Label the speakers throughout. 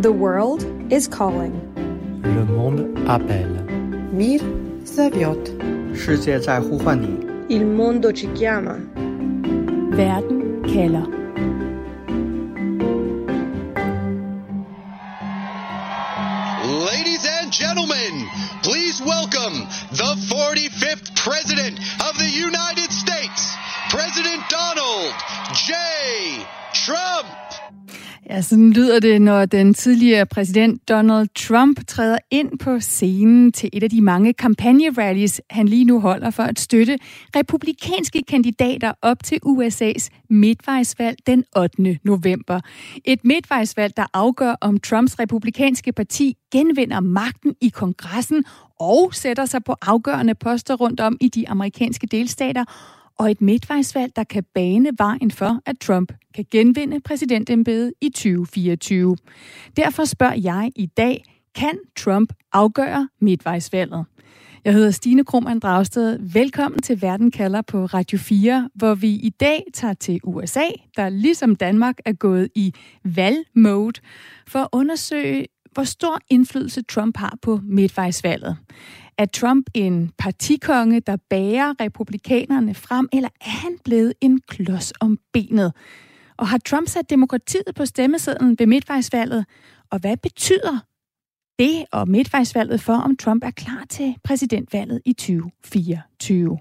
Speaker 1: The world is calling.
Speaker 2: Le monde appelle.
Speaker 3: Мир зовет.
Speaker 4: 世界在呼唤你。
Speaker 5: Il mondo ci chiama.
Speaker 6: Verden kalder. Ja, sådan lyder det, når den tidligere præsident Donald Trump træder ind på scenen til et af de mange kampagnerallies, han lige nu holder for at støtte republikanske kandidater op til USA's midtvejsvalg den 8. november. Et midtvejsvalg, der afgør, om Trumps republikanske parti genvinder magten i kongressen og sætter sig på afgørende poster rundt om i de amerikanske delstater, og et midtvejsvalg, der kan bane vejen for, at Trump kan genvinde præsidentembedet i 2024. Derfor spørger jeg i dag, kan Trump afgøre midtvejsvalget? Jeg hedder Stine Krohmann Dragsted. Velkommen til Verden kalder på Radio 4, hvor vi i dag tager til USA, der ligesom Danmark er gået i valgmode, for at undersøge, hvor stor indflydelse Trump har på midtvejsvalget. Er Trump en partikonge, der bærer republikanerne frem, eller er han blevet en klods om benet? Og har Trump sat demokratiet på stemmesedlen ved midtvejsvalget? Og hvad betyder det og midtvejsvalget for, om Trump er klar til præsidentvalget i 2024?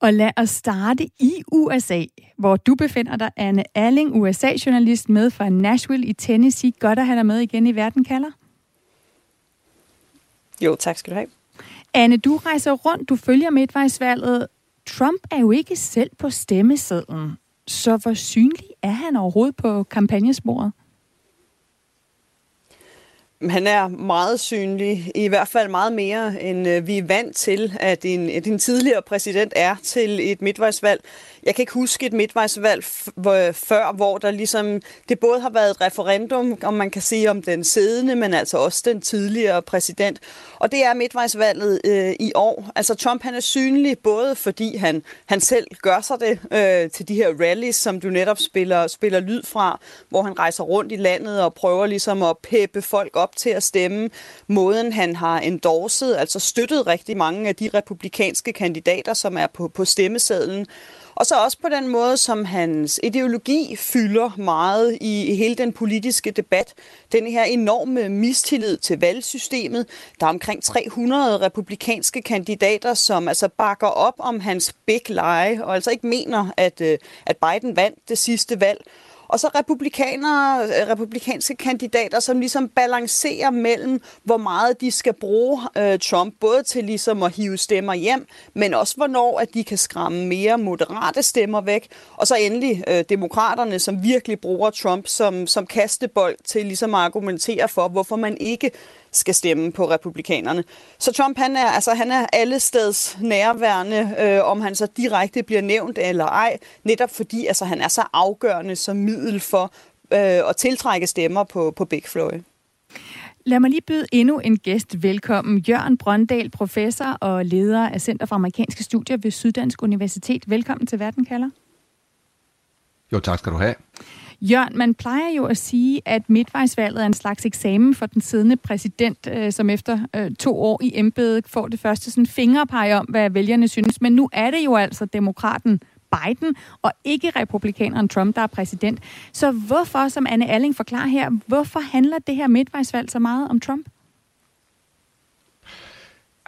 Speaker 6: Og lad os starte i USA, hvor du befinder dig, Anne Alling, USA-journalist med fra Nashville i Tennessee. Godt at have dig med igen i Verden kalder.
Speaker 7: Jo, tak skal du have.
Speaker 6: Anne, du rejser rundt, du følger midtvejsvalget. Trump er jo ikke selv på stemmesedlen, så hvor synlig er han overhovedet på kampagnesporet?
Speaker 7: Han er meget synlig, i hvert fald meget mere, end øh, vi er vant til, at en, at en tidligere præsident er til et midtvejsvalg. Jeg kan ikke huske et midtvejsvalg før, hvor der ligesom, det både har været et referendum, om man kan sige om den siddende, men altså også den tidligere præsident. Og det er midtvejsvalget øh, i år. Altså Trump han er synlig både fordi han, han selv gør sig det øh, til de her rallies, som du netop spiller, spiller lyd fra, hvor han rejser rundt i landet og prøver ligesom at peppe folk op til at stemme. Måden han har endorset, altså støttet rigtig mange af de republikanske kandidater, som er på, på stemmesedlen. Og så også på den måde, som hans ideologi fylder meget i, i hele den politiske debat. Den her enorme mistillid til valgsystemet. Der er omkring 300 republikanske kandidater, som altså bakker op om hans big lie, og altså ikke mener, at, øh, at Biden vandt det sidste valg. Og så republikanere, øh, republikanske kandidater, som ligesom balancerer mellem, hvor meget de skal bruge øh, Trump, både til ligesom at hive stemmer hjem, men også hvornår at de kan skræmme mere moderate stemmer væk. Og så endelig øh, demokraterne, som virkelig bruger Trump som, som kastebold til ligesom at argumentere for, hvorfor man ikke skal stemme på republikanerne. Så Trump han er, altså, han er alle steds nærværende, øh, om han så direkte bliver nævnt eller ej, netop fordi altså, han er så afgørende som middel for øh, at tiltrække stemmer på, på Big Floyd.
Speaker 6: Lad mig lige byde endnu en gæst velkommen. Jørgen Brøndal, professor og leder af Center for Amerikanske Studier ved Syddansk Universitet. Velkommen til Verden kalder.
Speaker 8: Jo, tak skal du have.
Speaker 6: Jørgen, man plejer jo at sige, at midtvejsvalget er en slags eksamen for den siddende præsident, øh, som efter øh, to år i embedet får det første sådan fingerpege om, hvad vælgerne synes. Men nu er det jo altså demokraten Biden, og ikke republikaneren Trump, der er præsident. Så hvorfor, som Anne Alling forklarer her, hvorfor handler det her midtvejsvalg så meget om Trump?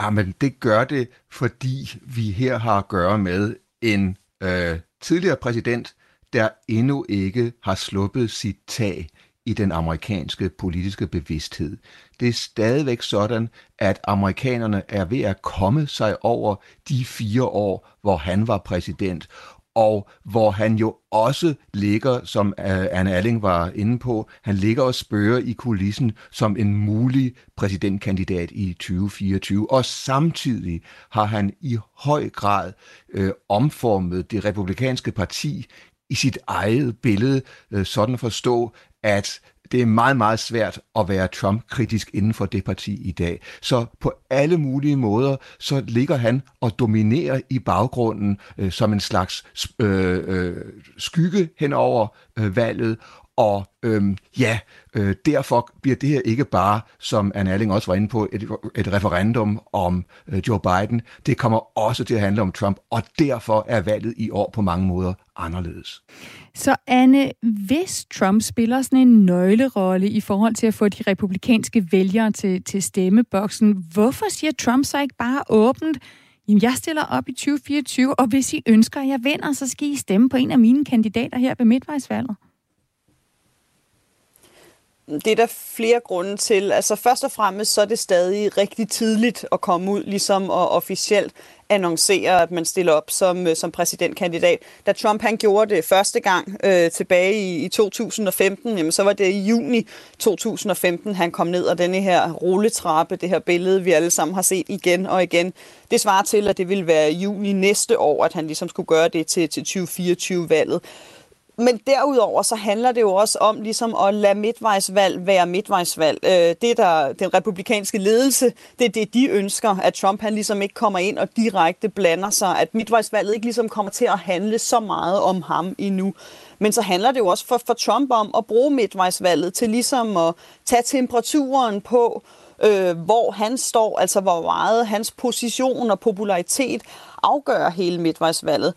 Speaker 8: Jamen, det gør det, fordi vi her har at gøre med en øh, tidligere præsident, der endnu ikke har sluppet sit tag i den amerikanske politiske bevidsthed. Det er stadigvæk sådan, at amerikanerne er ved at komme sig over de fire år, hvor han var præsident, og hvor han jo også ligger, som øh, Anne Alling var inde på, han ligger og spørger i kulissen som en mulig præsidentkandidat i 2024. Og samtidig har han i høj grad øh, omformet det republikanske parti i sit eget billede, øh, sådan forstå, at det er meget, meget svært at være Trump-kritisk inden for det parti i dag. Så på alle mulige måder, så ligger han og dominerer i baggrunden øh, som en slags øh, øh, skygge hen over øh, valget, og øhm, ja, øh, derfor bliver det her ikke bare, som Anne Erling også var inde på, et, et referendum om øh, Joe Biden. Det kommer også til at handle om Trump, og derfor er valget i år på mange måder anderledes.
Speaker 6: Så Anne, hvis Trump spiller sådan en nøglerolle i forhold til at få de republikanske vælgere til, til stemmeboksen, hvorfor siger Trump så ikke bare åbent, Jamen, jeg stiller op i 2024, og hvis I ønsker, at jeg vinder, så skal I stemme på en af mine kandidater her ved midtvejsvalget.
Speaker 7: Det er der flere grunde til. Altså først og fremmest så er det stadig rigtig tidligt at komme ud ligesom og officielt annoncere, at man stiller op som, øh, som præsidentkandidat. Da Trump han gjorde det første gang øh, tilbage i, i 2015, jamen, så var det i juni 2015, han kom ned ad denne her rulletrappe, det her billede, vi alle sammen har set igen og igen. Det svarer til, at det ville være juni næste år, at han ligesom skulle gøre det til, til 2024-valget. Men derudover så handler det jo også om ligesom at lade midtvejsvalg være midtvejsvalg. Øh, det der den republikanske ledelse, det er det, de ønsker, at Trump han ligesom ikke kommer ind og direkte blander sig, at midtvejsvalget ikke ligesom kommer til at handle så meget om ham endnu. Men så handler det jo også for, for Trump om at bruge midtvejsvalget til ligesom at tage temperaturen på, øh, hvor han står, altså hvor meget hans position og popularitet afgør hele midtvejsvalget.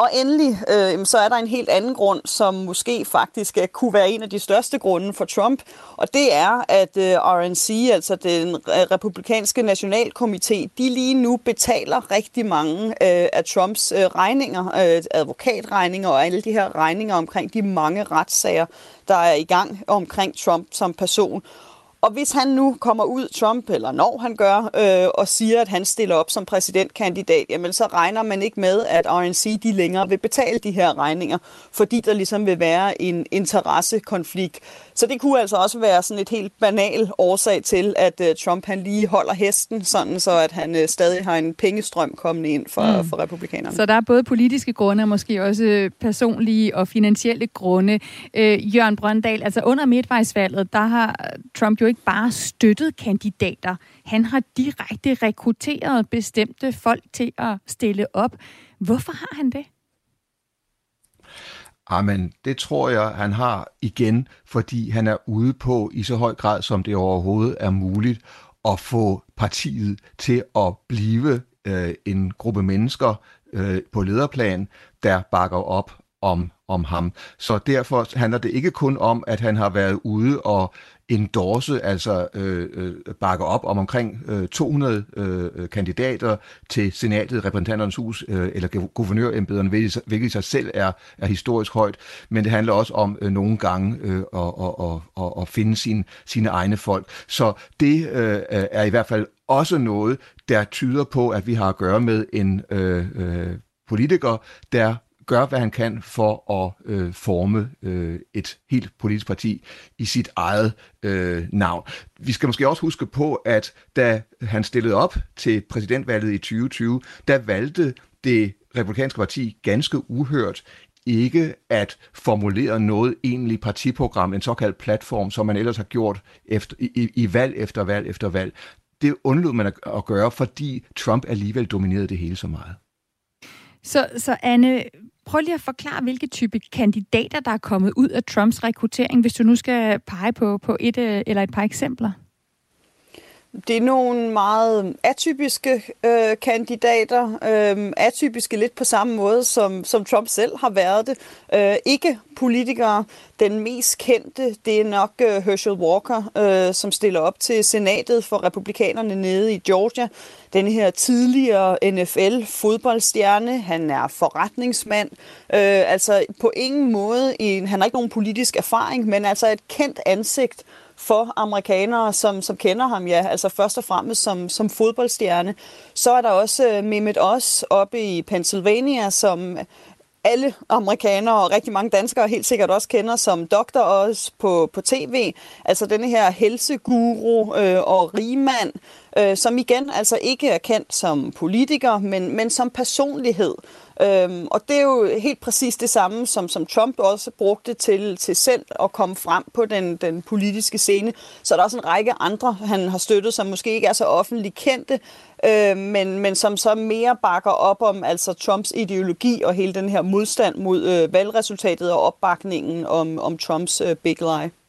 Speaker 7: Og endelig, øh, så er der en helt anden grund, som måske faktisk øh, kunne være en af de største grunde for Trump, og det er, at øh, RNC, altså den øh, republikanske nationalkomité, de lige nu betaler rigtig mange øh, af Trumps øh, regninger, øh, advokatregninger og alle de her regninger omkring de mange retssager, der er i gang omkring Trump som person. Og hvis han nu kommer ud, Trump, eller når han gør, øh, og siger, at han stiller op som præsidentkandidat, jamen så regner man ikke med, at RNC de længere vil betale de her regninger, fordi der ligesom vil være en interessekonflikt. Så det kunne altså også være sådan et helt banal årsag til, at uh, Trump han lige holder hesten, sådan så at han uh, stadig har en pengestrøm kommende ind for, mm. for republikanerne.
Speaker 6: Så der er både politiske grunde og måske også personlige og finansielle grunde. Øh, Jørgen Brøndal, altså under midtvejsvalget, der har Trump jo ikke bare støttet kandidater. Han har direkte rekrutteret bestemte folk til at stille op. Hvorfor har han det?
Speaker 8: Amen, det tror jeg, han har igen, fordi han er ude på i så høj grad, som det overhovedet er muligt, at få partiet til at blive øh, en gruppe mennesker øh, på lederplan, der bakker op om, om ham. Så derfor handler det ikke kun om, at han har været ude og endorse, altså øh, øh, bakke op om omkring øh, 200 øh, kandidater til senatet, repræsentanternes hus øh, eller guvernørembederne, hvilket i sig selv er, er historisk højt, men det handler også om øh, nogle gange øh, at, at, at, at finde sin, sine egne folk. Så det øh, er i hvert fald også noget, der tyder på, at vi har at gøre med en øh, øh, politiker, der gør, hvad han kan for at øh, forme øh, et helt politisk parti i sit eget øh, navn. Vi skal måske også huske på, at da han stillede op til præsidentvalget i 2020, der valgte det republikanske parti ganske uhørt ikke at formulere noget egentlig partiprogram, en såkaldt platform, som man ellers har gjort efter, i, i valg efter valg efter valg. Det undlod man at, at gøre, fordi Trump alligevel dominerede det hele så meget.
Speaker 6: Så, så Anne, Prøv lige at forklare, hvilke type kandidater, der er kommet ud af Trumps rekruttering, hvis du nu skal pege på, på et øh, eller et par eksempler.
Speaker 7: Det er nogle meget atypiske øh, kandidater. Øh, atypiske lidt på samme måde, som, som Trump selv har været det. Øh, ikke politikere. Den mest kendte, det er nok øh, Herschel Walker, øh, som stiller op til senatet for republikanerne nede i Georgia. Den her tidligere NFL-fodboldstjerne. Han er forretningsmand. Øh, altså på ingen måde, en, han har ikke nogen politisk erfaring, men altså et kendt ansigt for amerikanere, som, som kender ham, ja, altså først og fremmest som, som fodboldstjerne. Så er der også øh, Mehmet Oz oppe i Pennsylvania, som alle amerikanere og rigtig mange danskere helt sikkert også kender som Dr. Oz på, på tv. Altså denne her helseguru øh, og rigmand, øh, som igen altså ikke er kendt som politiker, men, men som personlighed. Øhm, og det er jo helt præcis det samme, som, som Trump også brugte til, til selv at komme frem på den, den politiske scene. Så er der også en række andre, han har støttet, som måske ikke er så offentligt kendte, øh, men, men som så mere bakker op om altså Trumps ideologi og hele den her modstand mod øh, valgresultatet og opbakningen om, om Trumps øh, big lie.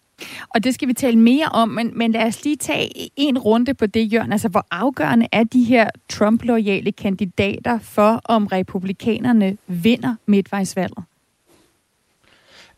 Speaker 6: Og det skal vi tale mere om, men, men lad os lige tage en runde på det, Jørgen. Altså, hvor afgørende er de her Trump-loyale kandidater for, om republikanerne vinder midtvejsvalget?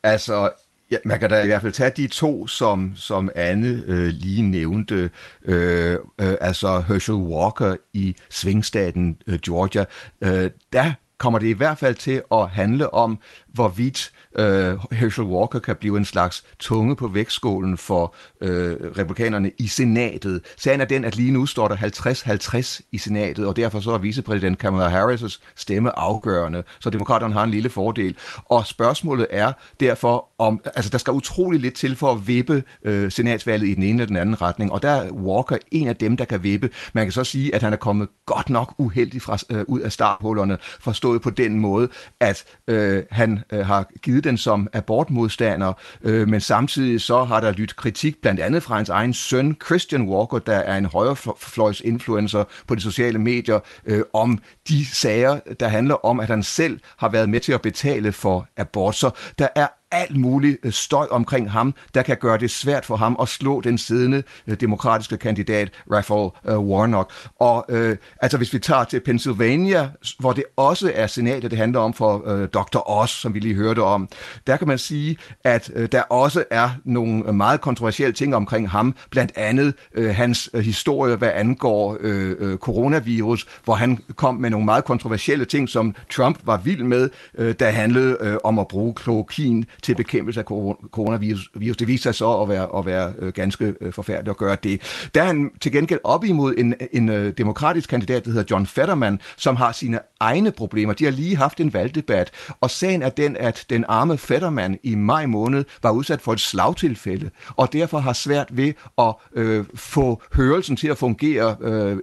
Speaker 8: Altså, Ja, man kan da i hvert fald tage de to, som, som Anne øh, lige nævnte, øh, øh, altså Herschel Walker i svingstaten øh, Georgia. Øh, der kommer det i hvert fald til at handle om, hvorvidt øh, Herschel Walker kan blive en slags tunge på vægtskålen for øh, republikanerne i senatet. Sagen er den, at lige nu står der 50-50 i senatet, og derfor så er vicepræsident Kamala Harris' stemme afgørende, så demokraterne har en lille fordel. Og spørgsmålet er derfor, om altså der skal utrolig lidt til for at vippe øh, senatsvalget i den ene eller den anden retning, og der er Walker en af dem, der kan vippe. Man kan så sige, at han er kommet godt nok uheldig fra, øh, ud af starthullerne, forstået på den måde, at øh, han øh, har givet den som abortmodstander, øh, men samtidig så har der lyttet kritik blandt andet fra hans egen søn, Christian Walker, der er en højrefløjs influencer på de sociale medier, øh, om de sager, der handler om, at han selv har været med til at betale for abort. Så der er alt muligt øh, støj omkring ham, der kan gøre det svært for ham at slå den siddende øh, demokratiske kandidat, Raphael øh, Warnock. Og øh, altså hvis vi tager til Pennsylvania, hvor det også er senatet, det handler om for øh, Dr. Oz, som vi lige hørte om, der kan man sige, at øh, der også er nogle meget kontroversielle ting omkring ham, blandt andet øh, hans historie, hvad angår øh, øh, coronavirus, hvor han kom med nogle meget kontroversielle ting, som Trump var vild med, øh, der handlede øh, om at bruge klokin til bekæmpelse af coronavirus. Det viste sig så at være, at være øh, ganske øh, forfærdeligt at gøre det. Der er han til gengæld op imod en, en øh, demokratisk kandidat, der hedder John Fetterman, som har sine egne problemer. De har lige haft en valgdebat, og sagen er den, at den arme Fetterman i maj måned var udsat for et slagtilfælde, og derfor har svært ved at øh, få hørelsen til at fungere øh,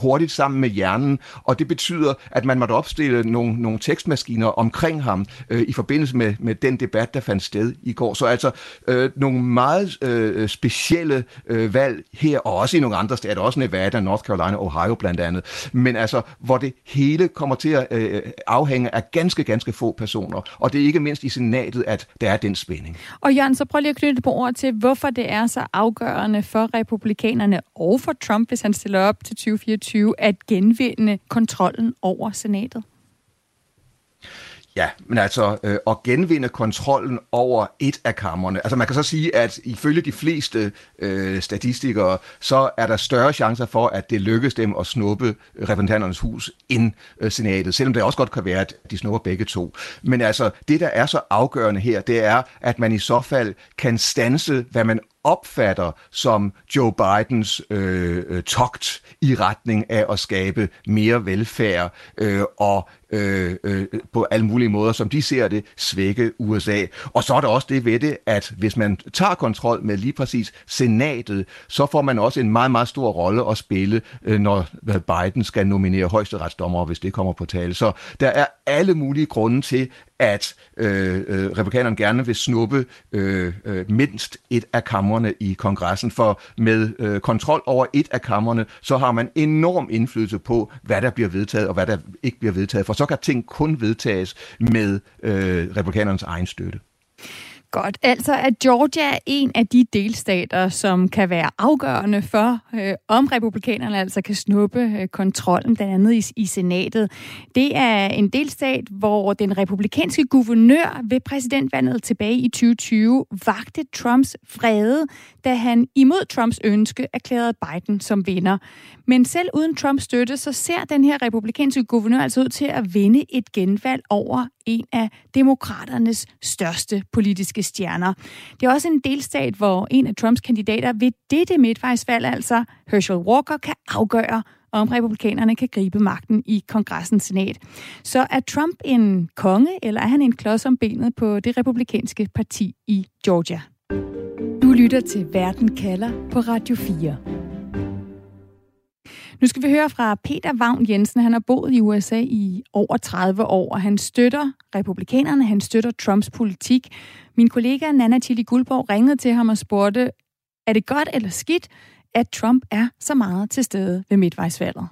Speaker 8: hurtigt sammen med hjernen, og det betyder, at man måtte opstille nogle, nogle tekstmaskiner omkring ham øh, i forbindelse med, med den debat, der fandt sted i går. Så altså øh, nogle meget øh, specielle øh, valg her, og også i nogle andre stater, også Nevada, North Carolina, Ohio blandt andet, men altså, hvor det hele kommer til at øh, afhænge af ganske, ganske få personer, og det er ikke mindst i senatet, at der er den spænding.
Speaker 6: Og Jørgen, så prøv lige at knytte på ord til, hvorfor det er så afgørende for republikanerne og for Trump, hvis han stiller op til 2024, at genvinde kontrollen over senatet.
Speaker 8: Ja, men altså øh, at genvinde kontrollen over et af kammerne. Altså man kan så sige, at ifølge de fleste øh, statistikere, så er der større chancer for, at det lykkes dem at snuppe repræsentanternes hus ind øh, senatet, selvom det også godt kan være, at de snupper begge to. Men altså det, der er så afgørende her, det er, at man i så fald kan stanse, hvad man opfatter som Joe Bidens øh, øh, togt i retning af at skabe mere velfærd øh, og øh, øh, på alle mulige måder, som de ser det, svække USA. Og så er der også det ved det, at hvis man tager kontrol med lige præcis senatet, så får man også en meget, meget stor rolle at spille, øh, når Biden skal nominere højesteretsdommere, hvis det kommer på tale. Så der er alle mulige grunde til, at øh, øh, republikanerne gerne vil snuppe øh, øh, mindst et af kammerne i kongressen, for med øh, kontrol over et af kammerne, så har man enorm indflydelse på, hvad der bliver vedtaget og hvad der ikke bliver vedtaget, for så kan ting kun vedtages med øh, republikanernes egen støtte.
Speaker 6: Godt. Altså, at Georgia er en af de delstater, som kan være afgørende for, øh, om republikanerne altså kan snuppe øh, kontrollen, blandt andet i, i senatet. Det er en delstat, hvor den republikanske guvernør ved præsidentvalget tilbage i 2020 vagte Trumps vrede, da han imod Trumps ønske erklærede Biden som vinder. Men selv uden Trumps støtte, så ser den her republikanske guvernør altså ud til at vinde et genvalg over en af demokraternes største politiske stjerner. Det er også en delstat, hvor en af Trumps kandidater ved dette midtvejsvalg, altså Herschel Walker, kan afgøre, om republikanerne kan gribe magten i kongressens senat. Så er Trump en konge, eller er han en klods om benet på det republikanske parti i Georgia? Lytter til Verden kalder på Radio 4. Nu skal vi høre fra Peter Vagn Jensen. Han har boet i USA i over 30 år, og han støtter republikanerne, han støtter Trumps politik. Min kollega Nana Tilly Guldborg ringede til ham og spurgte, er det godt eller skidt, at Trump er så meget til stede ved midtvejsvalget?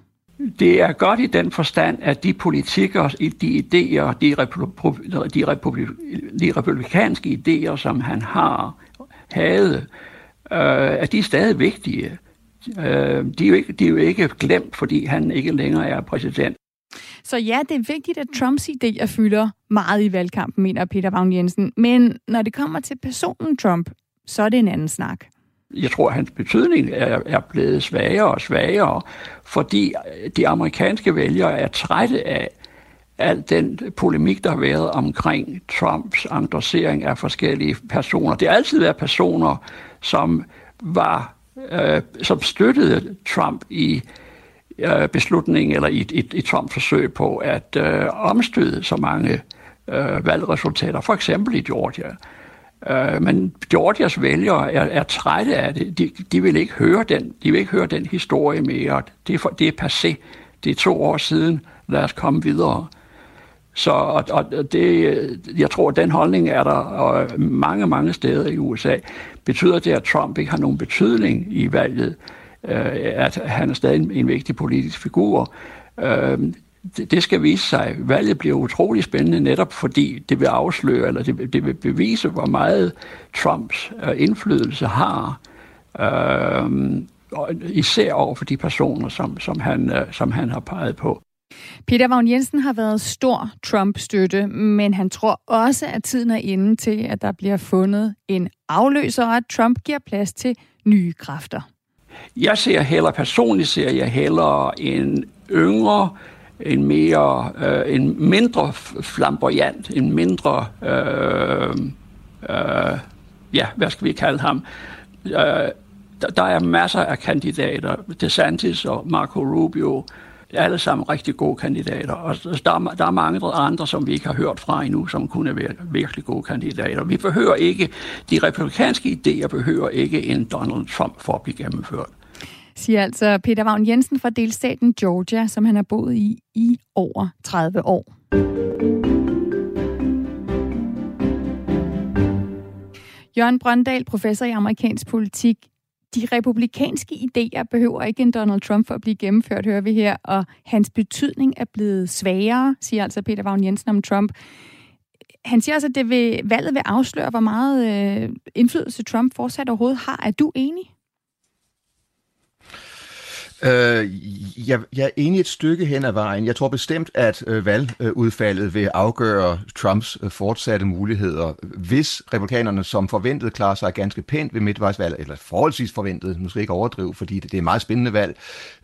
Speaker 9: Det er godt i den forstand, at de politikere, de idéer, de, republi- de, republi- de republikanske idéer, som han har, havde, øh, at de er stadig vigtige. Øh, de, er jo ikke, de er jo ikke glemt, fordi han ikke længere er præsident.
Speaker 6: Så ja, det er vigtigt, at Trumps idéer fylder meget i valgkampen, mener Peter Vagn Jensen. Men når det kommer til personen Trump, så er det en anden snak.
Speaker 9: Jeg tror, at hans betydning er, er blevet svagere og svagere, fordi de amerikanske vælgere er trætte af al den polemik, der har været omkring Trumps engagering af forskellige personer. Det har altid været personer, som var øh, som støttede Trump i øh, beslutningen eller i i, i Trump forsøg på at øh, omstøde så mange øh, valgresultater, for eksempel i Georgia. Øh, men Georgias vælgere er, er trætte af det. De, de vil ikke høre den. De vil ikke høre den historie mere. Det er, for, det er passé. Det er to år siden. Lad os komme videre. Så og, og det, jeg tror, at den holdning er der mange, mange steder i USA. Betyder det, at Trump ikke har nogen betydning i valget? Øh, at han er stadig en, vigtig politisk figur? Øh, det, det skal vise sig. Valget bliver utrolig spændende netop fordi det vil afsløre, eller det, det vil bevise, hvor meget Trumps øh, indflydelse har. Øh, især over for de personer, som, som, han, øh, som han har peget på.
Speaker 6: Peter Vagn Jensen har været stor Trump-støtte, men han tror også, at tiden er inde til, at der bliver fundet en afløser, og at Trump giver plads til nye kræfter.
Speaker 9: Jeg ser heller, personligt ser jeg heller en yngre, en mere, øh, en mindre flamboyant, en mindre, øh, øh, ja, hvad skal vi kalde ham? Øh, der, der er masser af kandidater, DeSantis og Marco Rubio, alle sammen rigtig gode kandidater. Og der er, der er mange andre, som vi ikke har hørt fra endnu, som kunne være virkelig gode kandidater. Vi behøver ikke, de republikanske idéer behøver ikke en Donald Trump for at blive gennemført.
Speaker 6: Siger altså Peter Vagn Jensen fra delstaten Georgia, som han har boet i i over 30 år. Jørgen Brøndal, professor i amerikansk politik, de republikanske idéer behøver ikke en Donald Trump for at blive gennemført, hører vi her, og hans betydning er blevet svagere, siger altså Peter Vagn Jensen om Trump. Han siger også, at det vil, valget vil afsløre, hvor meget øh, indflydelse Trump fortsat overhovedet har. Er du enig?
Speaker 8: Øh, jeg, jeg er enig et stykke hen ad vejen. Jeg tror bestemt, at øh, valgudfaldet vil afgøre Trumps øh, fortsatte muligheder. Hvis republikanerne som forventet klarer sig ganske pænt ved midtvejsvalget, eller forholdsvis forventet, måske ikke overdrive, fordi det, det er et meget spændende valg,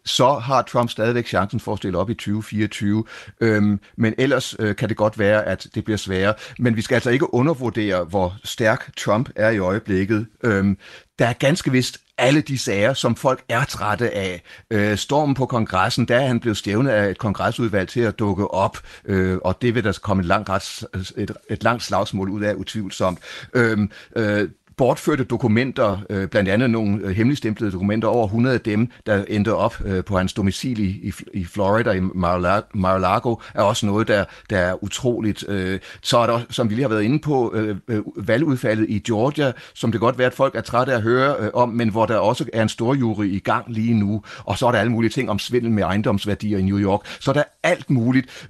Speaker 8: så har Trump stadigvæk chancen for at stille op i 2024. Øhm, men ellers øh, kan det godt være, at det bliver sværere. Men vi skal altså ikke undervurdere, hvor stærk Trump er i øjeblikket. Øhm, der er ganske vist alle de sager, som folk er trætte af. Øh, stormen på kongressen, der er han blevet stævnet af et kongresudvalg til at dukke op, øh, og det vil der komme et langt, rets, et, et langt slagsmål ud af, utvivlsomt. Øhm, øh, øh, bortførte dokumenter, øh, blandt andet nogle øh, hemmeligstemplede dokumenter, over 100 af dem, der endte op øh, på hans domicil i, i Florida, i Mar-a-Lago, er også noget, der, der er utroligt. Øh. så er der, som vi lige har været inde på, øh, valgudfaldet i Georgia, som det godt være, at folk er trætte af at høre om, men hvor der også er en stor jury i gang lige nu. Og så er der alle mulige ting om svindel med ejendomsværdier i New York. Så er der alt muligt.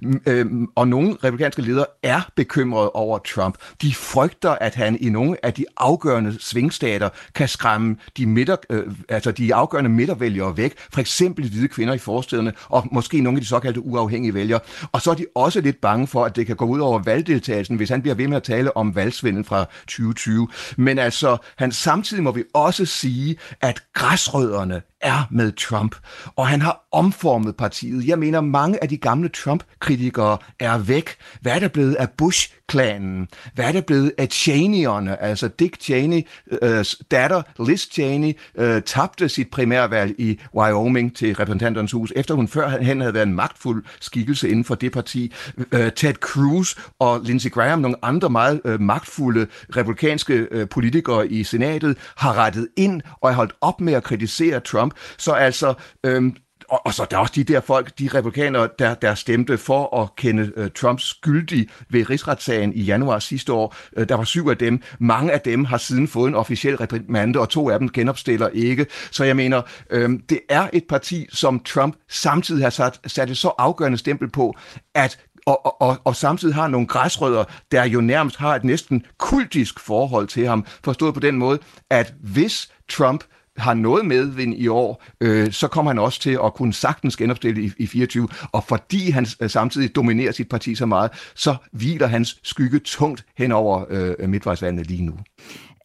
Speaker 8: Og nogle republikanske ledere er bekymrede over Trump. De frygter, at han i nogle af de afgørende afgørende svingstater kan skræmme de, midter, øh, altså de afgørende midtervælgere væk, for eksempel hvide kvinder i forstederne, og måske nogle af de såkaldte uafhængige vælgere. Og så er de også lidt bange for, at det kan gå ud over valgdeltagelsen, hvis han bliver ved med at tale om valgsvindel fra 2020. Men altså, han samtidig må vi også sige, at græsrødderne er med Trump, og han har omformet partiet. Jeg mener, mange af de gamle Trump-kritikere er væk. Hvad er der blevet af Bush-klanen? Hvad er der blevet af Cheney'erne? Altså Dick Cheney, øh, datter Liz Cheney, øh, tabte sit primærvalg i Wyoming til repræsentanternes hus, efter hun førhen havde været en magtfuld skikkelse inden for det parti. Øh, Ted Cruz og Lindsey Graham, nogle andre meget øh, magtfulde republikanske øh, politikere i senatet, har rettet ind og er holdt op med at kritisere Trump. Så altså, øhm, og, og så der er også de der folk, de republikanere, der, der stemte for at kende øh, Trumps skyldig ved rigsretssagen i januar sidste år. Øh, der var syv af dem. Mange af dem har siden fået en officiel reprimande, og to af dem genopstiller ikke. Så jeg mener, øh, det er et parti, som Trump samtidig har sat, sat et så afgørende stempel på, at og, og, og samtidig har nogle græsrødder, der jo nærmest har et næsten kultisk forhold til ham, forstået på den måde, at hvis Trump har noget medvind i år, øh, så kommer han også til at kunne sagtens genopstille i, i 24, og fordi han øh, samtidig dominerer sit parti så meget, så hviler hans skygge tungt hen over øh, midtvejsvalgene lige nu.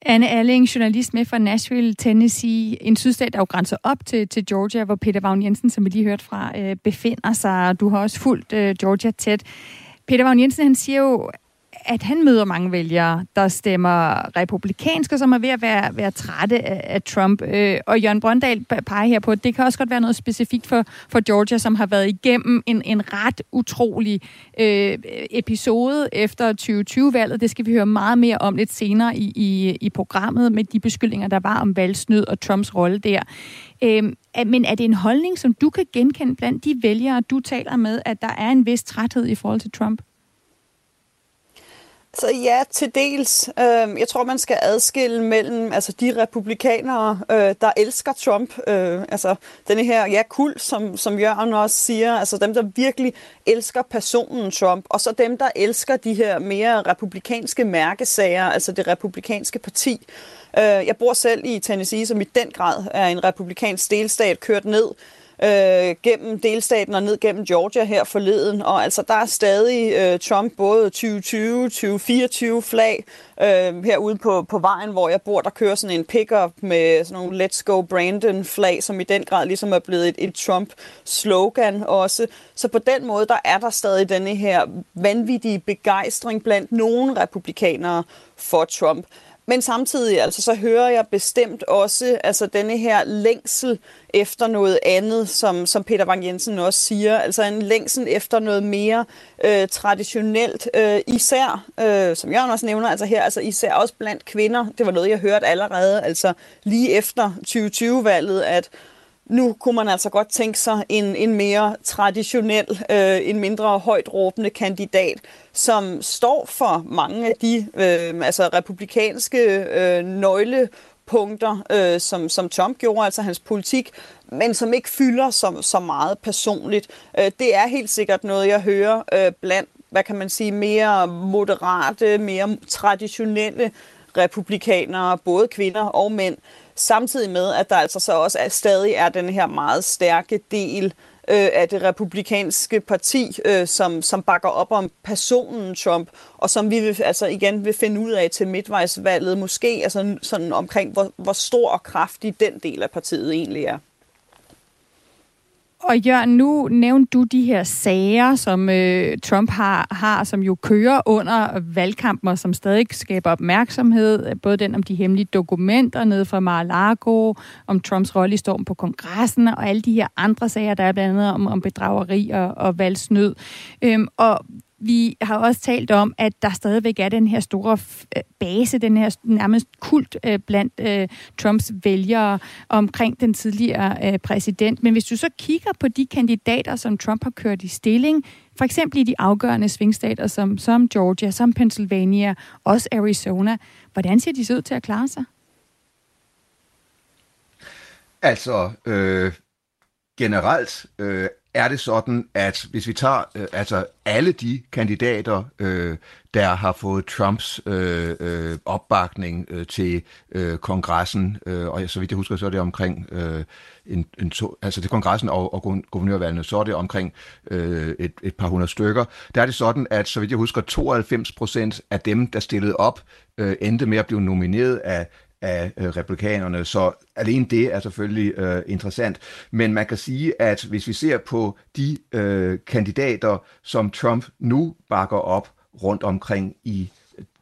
Speaker 6: Anne Alling, journalist med fra Nashville, Tennessee, en sydstat, der jo grænser op til, til Georgia, hvor Peter Vagn Jensen, som vi lige hørte fra, øh, befinder sig. Du har også fulgt øh, Georgia tæt. Peter Vagn Jensen, han siger jo, at han møder mange vælgere, der stemmer republikanske, som er ved at være, være trætte af, af Trump. Øh, og Jørgen Brøndal peger her på, at det kan også godt være noget specifikt for, for Georgia, som har været igennem en, en ret utrolig øh, episode efter 2020-valget. Det skal vi høre meget mere om lidt senere i, i, i programmet med de beskyldninger, der var om valgsnyd og Trumps rolle der. Øh, men er det en holdning, som du kan genkende blandt de vælgere, du taler med, at der er en vis træthed i forhold til Trump?
Speaker 7: Så ja, til dels. Øh, jeg tror, man skal adskille mellem altså, de republikanere, øh, der elsker Trump. Øh, altså denne her ja, kul, som, som Jørgen også siger. Altså dem, der virkelig elsker personen Trump. Og så dem, der elsker de her mere republikanske mærkesager, altså det republikanske parti. Øh, jeg bor selv i Tennessee, som i den grad er en republikansk delstat, kørt ned øh, gennem delstaten og ned gennem Georgia her forleden. Og altså, der er stadig øh, Trump både 2020, 2024 flag øh, herude på, på vejen, hvor jeg bor. Der kører sådan en pickup med sådan nogle Let's Go Brandon flag, som i den grad ligesom er blevet et, et Trump-slogan også. Så på den måde, der er der stadig denne her vanvittige begejstring blandt nogle republikanere for Trump. Men samtidig altså, så hører jeg bestemt også altså, denne her længsel efter noget andet, som, som Peter Wang Jensen også siger. Altså en længsel efter noget mere øh, traditionelt, øh, især, øh, som Jørgen også nævner, altså her, altså især også blandt kvinder. Det var noget, jeg hørte allerede, altså lige efter 2020-valget, at nu kunne man altså godt tænke sig en, en mere traditionel, øh, en mindre højt råbende kandidat, som står for mange af de øh, altså republikanske øh, nøglepunkter, øh, som, som Trump gjorde, altså hans politik, men som ikke fylder så, så meget personligt. Øh, det er helt sikkert noget, jeg hører øh, blandt, hvad kan man sige, mere moderate, mere traditionelle republikanere, både kvinder og mænd, Samtidig med, at der altså så også er, stadig er den her meget stærke del øh, af det republikanske parti, øh, som, som bakker op om personen Trump, og som vi vil, altså igen vil finde ud af til midtvejsvalget, måske altså sådan omkring, hvor, hvor stor og kraftig den del af partiet egentlig er.
Speaker 6: Og Jørgen, nu nævnte du de her sager, som øh, Trump har, har, som jo kører under valgkampen, og som stadig skaber opmærksomhed. Både den om de hemmelige dokumenter nede fra Mar-a-Lago, om Trumps rolle i storm på kongressen, og alle de her andre sager, der er blandt andet om, om bedrageri og, og valgsnød. Øhm, og vi har også talt om, at der stadigvæk er den her store øh, base, den her nærmest kult øh, blandt øh, Trumps vælgere omkring den tidligere øh, præsident. Men hvis du så kigger på de kandidater, som Trump har kørt i stilling, for eksempel i de afgørende svingstater som, som Georgia, som Pennsylvania, også Arizona, hvordan ser de så ud til at klare sig?
Speaker 8: Altså, øh, generelt øh, er det sådan, at hvis vi tager øh, altså alle de kandidater, øh, der har fået Trumps øh, øh, opbakning øh, til øh, kongressen, øh, og så vidt jeg husker, så er det omkring øh, en, en to, altså til kongressen og, og guvernørvalgene, så er det omkring øh, et, et par hundrede stykker. Der er det sådan, at så vidt jeg husker, 92 procent af dem, der stillede op, øh, endte med at blive nomineret af af øh, republikanerne. Så alene det er selvfølgelig øh, interessant. Men man kan sige, at hvis vi ser på de øh, kandidater, som Trump nu bakker op rundt omkring i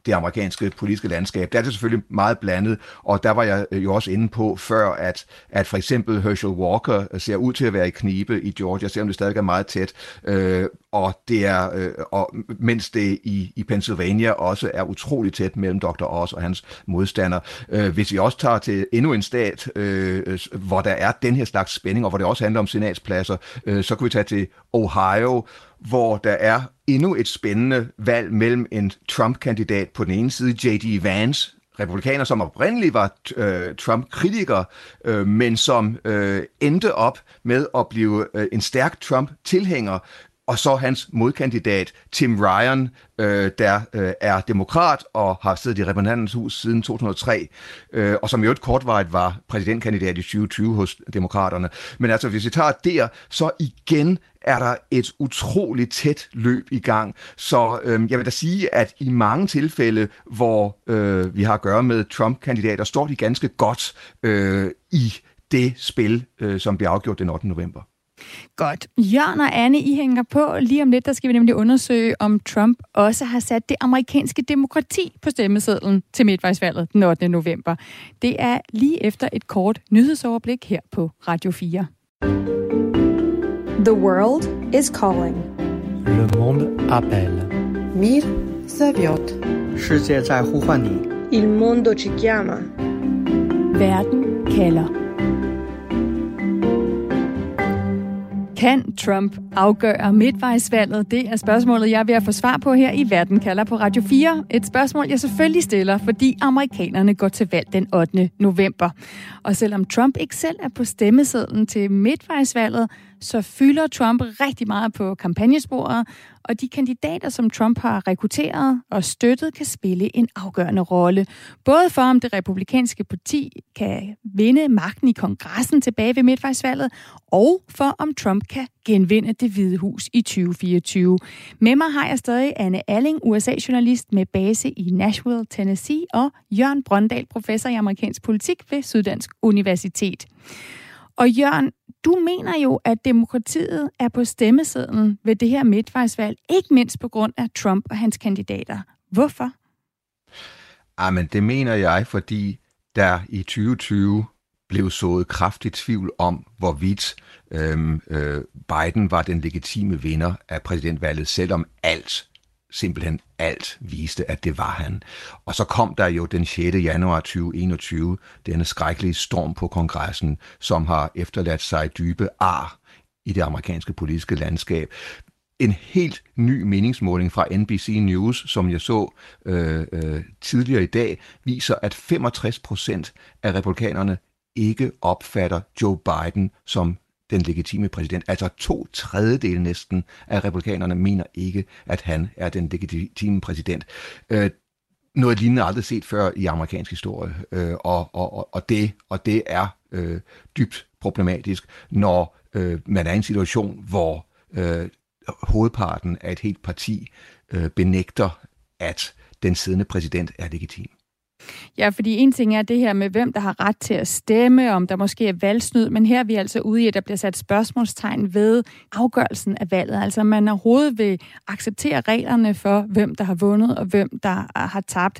Speaker 8: det amerikanske politiske landskab. Der er det selvfølgelig meget blandet, og der var jeg øh, jo også inde på før, at, at for eksempel Herschel Walker øh, ser ud til at være i knibe i Georgia, selvom det stadig er meget tæt. Øh, og det er, øh, og mens det i, i Pennsylvania også er utroligt tæt mellem Dr. Oz og hans modstander. Øh, hvis vi også tager til endnu en stat, øh, hvor der er den her slags spænding, og hvor det også handler om senatspladser, øh, så kan vi tage til Ohio, hvor der er endnu et spændende valg mellem en Trump-kandidat på den ene side, J.D. Vance, republikaner, som oprindeligt var øh, Trump-kritiker, øh, men som øh, endte op med at blive øh, en stærk Trump-tilhænger, og så hans modkandidat Tim Ryan, øh, der øh, er demokrat og har siddet i repræsentanternes hus siden 2003, øh, og som jo et kortvarigt var præsidentkandidat i 2020 hos demokraterne. Men altså, hvis vi tager der, så igen er der et utroligt tæt løb i gang. Så øh, jeg vil da sige, at i mange tilfælde, hvor øh, vi har at gøre med Trump-kandidater, står de ganske godt øh, i det spil, øh, som bliver afgjort den 8. november.
Speaker 6: Godt. Jørgen og Anne, I hænger på. Lige om lidt, der skal vi nemlig undersøge, om Trump også har sat det amerikanske demokrati på stemmesedlen til midtvejsvalget den 8. november. Det er lige efter et kort nyhedsoverblik her på Radio 4.
Speaker 1: The world is calling.
Speaker 2: Le monde appelle.
Speaker 4: Mir Saviot.
Speaker 5: Il mondo ci chiama.
Speaker 6: Verden kalder. Kan Trump afgøre midtvejsvalget? Det er spørgsmålet, jeg er ved at få svar på her i Verden kalder på Radio 4. Et spørgsmål, jeg selvfølgelig stiller, fordi amerikanerne går til valg den 8. november. Og selvom Trump ikke selv er på stemmesedlen til midtvejsvalget, så fylder Trump rigtig meget på kampagnesporet, og de kandidater, som Trump har rekrutteret og støttet, kan spille en afgørende rolle. Både for, om det republikanske parti kan vinde magten i kongressen tilbage ved midtvejsvalget, og for, om Trump kan genvinde det hvide hus i 2024. Med mig har jeg stadig Anne Alling, USA-journalist med base i Nashville, Tennessee, og Jørgen Brøndal, professor i amerikansk politik ved Syddansk Universitet. Og Jørgen, du mener jo, at demokratiet er på stemmesedlen ved det her midtvejsvalg, ikke mindst på grund af Trump og hans kandidater. Hvorfor?
Speaker 8: Ah, Jamen, det mener jeg, fordi der i 2020 blev sået kraftigt tvivl om, hvorvidt øhm, øh, Biden var den legitime vinder af præsidentvalget, selvom alt simpelthen alt viste, at det var han. Og så kom der jo den 6. januar 2021 denne skrækkelige storm på kongressen, som har efterladt sig dybe ar i det amerikanske politiske landskab. En helt ny meningsmåling fra NBC News, som jeg så øh, øh, tidligere i dag, viser, at 65 procent af republikanerne ikke opfatter Joe Biden som den legitime præsident. Altså to tredjedel næsten af republikanerne mener ikke, at han er den legitime præsident. Øh, noget lignende aldrig set før i amerikansk historie, øh, og, og, og, det, og det er øh, dybt problematisk, når øh, man er i en situation, hvor øh, hovedparten af et helt parti øh, benægter, at den siddende præsident er legitim.
Speaker 6: Ja, fordi en ting er det her med, hvem der har ret til at stemme, om der måske er valgsnyd, men her er vi altså ude i, at der bliver sat spørgsmålstegn ved afgørelsen af valget. Altså man overhovedet vil acceptere reglerne for, hvem der har vundet og hvem der øh, har tabt.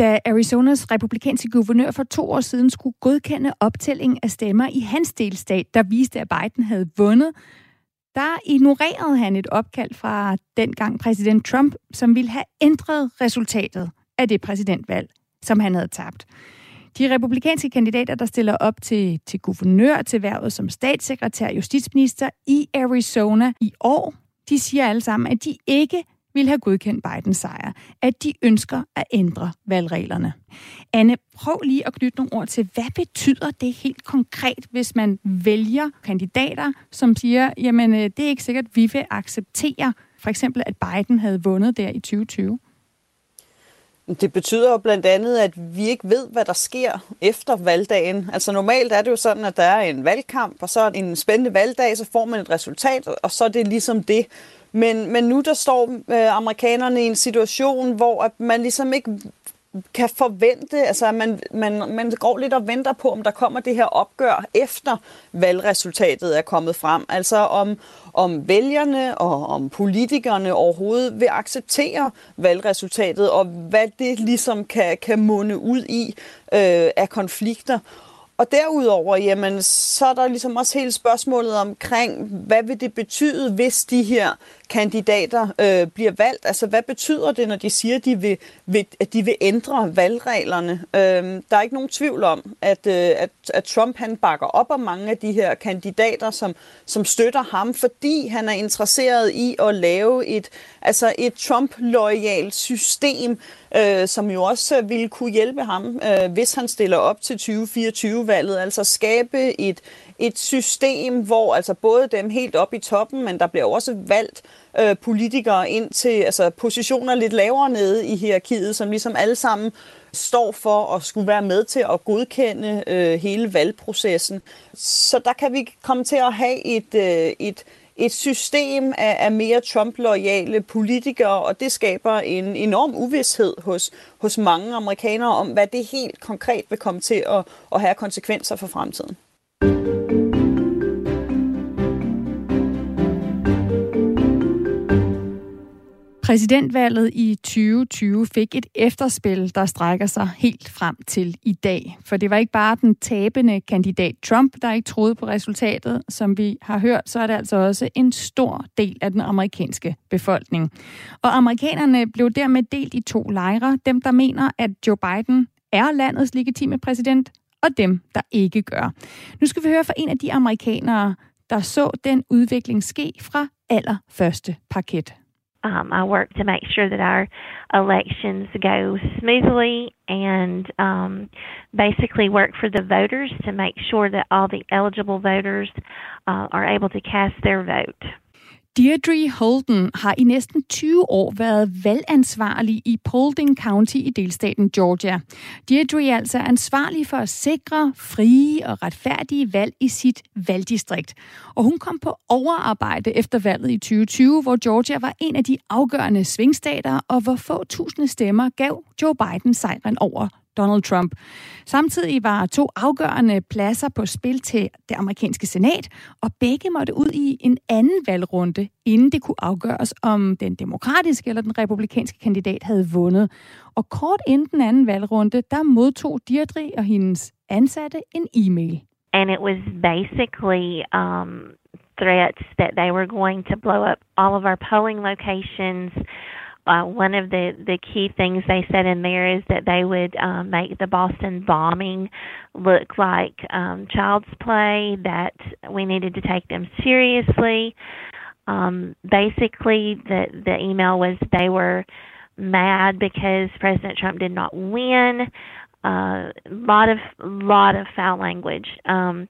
Speaker 6: Da Arizonas republikanske guvernør for to år siden skulle godkende optælling af stemmer i hans delstat, der viste, at Biden havde vundet, der ignorerede han et opkald fra dengang præsident Trump, som ville have ændret resultatet af det præsidentvalg som han havde tabt. De republikanske kandidater, der stiller op til, til guvernør til værvet som statssekretær og justitsminister i Arizona i år, de siger alle sammen, at de ikke vil have godkendt Bidens sejr, at de ønsker at ændre valgreglerne. Anne, prøv lige at knytte nogle ord til, hvad betyder det helt konkret, hvis man vælger kandidater, som siger, jamen øh, det er ikke sikkert, at vi vil acceptere for eksempel, at Biden havde vundet der i 2020?
Speaker 7: Det betyder jo blandt andet, at vi ikke ved, hvad der sker efter valgdagen. Altså normalt er det jo sådan, at der er en valgkamp, og så er en spændende valgdag, så får man et resultat, og så er det ligesom det. Men, men nu der står øh, amerikanerne i en situation, hvor at man ligesom ikke kan forvente, altså at man, man, man går lidt og venter på, om der kommer det her opgør efter valgresultatet er kommet frem. Altså om, om vælgerne og om politikerne overhovedet vil acceptere valgresultatet, og hvad det ligesom kan, kan munde ud i øh, af konflikter. Og derudover, jamen, så er der ligesom også hele spørgsmålet omkring, hvad vil det betyde, hvis de her kandidater øh, bliver valgt? Altså, hvad betyder det, når de siger, at de vil, vil, at de vil ændre valgreglerne? Øh, der er ikke nogen tvivl om, at, øh, at, at Trump han bakker op om mange af de her kandidater, som, som støtter ham, fordi han er interesseret i at lave et, altså et Trump-loyalt system, øh, som jo også ville kunne hjælpe ham, øh, hvis han stiller op til 2024-valget. Altså skabe et, et system, hvor altså både dem helt op i toppen, men der bliver også valgt øh, politikere ind til altså positioner lidt lavere nede i hierarkiet, som ligesom alle sammen står for at skulle være med til at godkende øh, hele valgprocessen. Så der kan vi komme til at have et, øh, et, et system af, af mere Trump-loyale politikere, og det skaber en enorm uvidshed hos, hos mange amerikanere om, hvad det helt konkret vil komme til at, at have konsekvenser for fremtiden.
Speaker 6: Præsidentvalget i 2020 fik et efterspil, der strækker sig helt frem til i dag. For det var ikke bare den tabende kandidat Trump, der ikke troede på resultatet. Som vi har hørt, så er det altså også en stor del af den amerikanske befolkning. Og amerikanerne blev dermed delt i to lejre. Dem, der mener, at Joe Biden er landets legitime præsident, og dem, der ikke gør. Nu skal vi høre fra en af de amerikanere, der så den udvikling ske fra allerførste parket.
Speaker 10: Um, I work to make sure that our elections go smoothly and um, basically work for the voters to make sure that all the eligible voters uh, are able to cast their vote.
Speaker 6: Deirdre Holden har i næsten 20 år været valgansvarlig i Paulding County i delstaten Georgia. Deirdre er altså ansvarlig for at sikre frie og retfærdige valg i sit valgdistrikt. Og hun kom på overarbejde efter valget i 2020, hvor Georgia var en af de afgørende svingstater, og hvor få tusinde stemmer gav Joe Biden sejren over Donald Trump. Samtidig var to afgørende pladser på spil til det amerikanske senat, og begge måtte ud i en anden valgrunde, inden det kunne afgøres, om den demokratiske eller den republikanske kandidat havde vundet. Og kort inden den anden valgrunde, der modtog Deirdre og hendes ansatte en e-mail.
Speaker 10: And it was basically um, threats that they were going to blow up all of our polling locations, Uh, one of the, the key things they said in there is that they would um, make the Boston bombing look like um, child's play, that we needed to take them seriously. Um, basically, the, the email was they were mad because President Trump did not win. A uh, lot of lot of foul language. Um,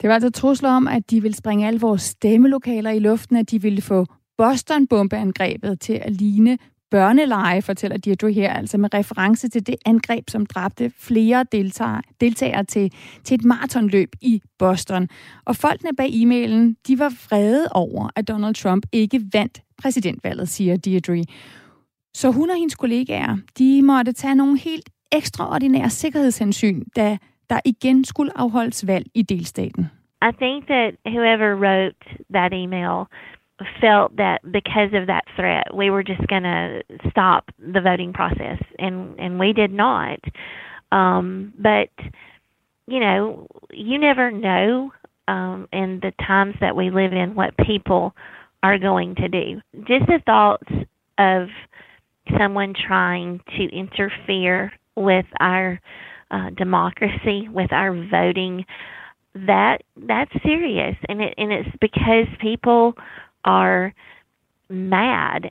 Speaker 6: det var altså trusler om, at de ville springe alle vores stemmelokaler i luften, at de ville få Boston-bombeangrebet til at ligne børneleje, fortæller Deirdre her, altså med reference til det angreb, som dræbte flere deltagere, deltagere til, til et maratonløb i Boston. Og folkene bag e-mailen, de var vrede over, at Donald Trump ikke vandt præsidentvalget, siger Deirdre. Så hun og hendes kollegaer, de måtte tage nogle helt ekstraordinære sikkerhedshensyn, da der igen skulle afholdes valg i delstaten.
Speaker 10: I think that whoever wrote that email felt that because of that threat, we were just going to stop the voting process, and and we did not. Um, but you know, you never know um, in the times that we live in what people are going to do. Just the thoughts of someone trying to interfere with our uh, democracy, with our voting, that that's serious, and it and it's because people are mad.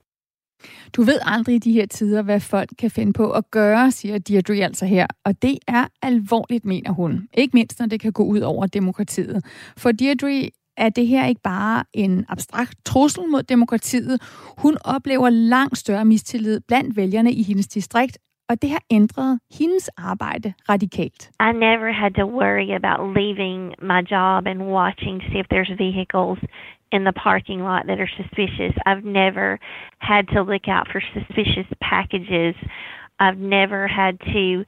Speaker 6: Du ved aldrig i de her tider, hvad folk kan finde på at gøre, siger Deirdre altså her. Og det er alvorligt, mener hun. Ikke mindst, når det kan gå ud over demokratiet. For Deirdre er det her ikke bare en abstrakt trussel mod demokratiet. Hun oplever langt større mistillid blandt vælgerne i hendes distrikt, og det har ændret hendes arbejde radikalt.
Speaker 10: I never had to worry about leaving my job and watching to see if there's vehicles in the parking lot that are suspicious. I've never had to look out for suspicious packages. I've never had to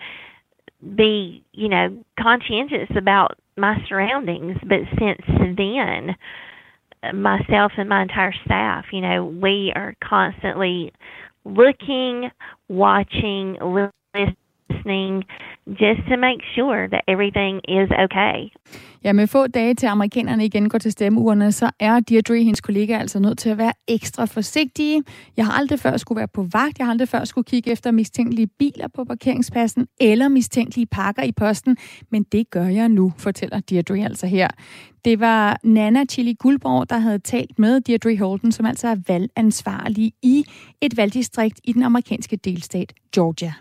Speaker 10: be, you know, conscientious about my surroundings. But since then, myself and my entire staff, you know, we are constantly looking, watching, listening just to make sure that everything is okay.
Speaker 6: Ja, med få dage til amerikanerne igen går til stemmeurene, så er Deirdre hendes kollega altså nødt til at være ekstra forsigtige. Jeg har aldrig før skulle være på vagt, jeg har aldrig før skulle kigge efter mistænkelige biler på parkeringspladsen eller mistænkelige pakker i posten, men det gør jeg nu, fortæller Deirdre altså her. Det var Nana Chili Guldborg, der havde talt med Deirdre Holden, som altså er valgansvarlig i et valgdistrikt i den amerikanske delstat Georgia.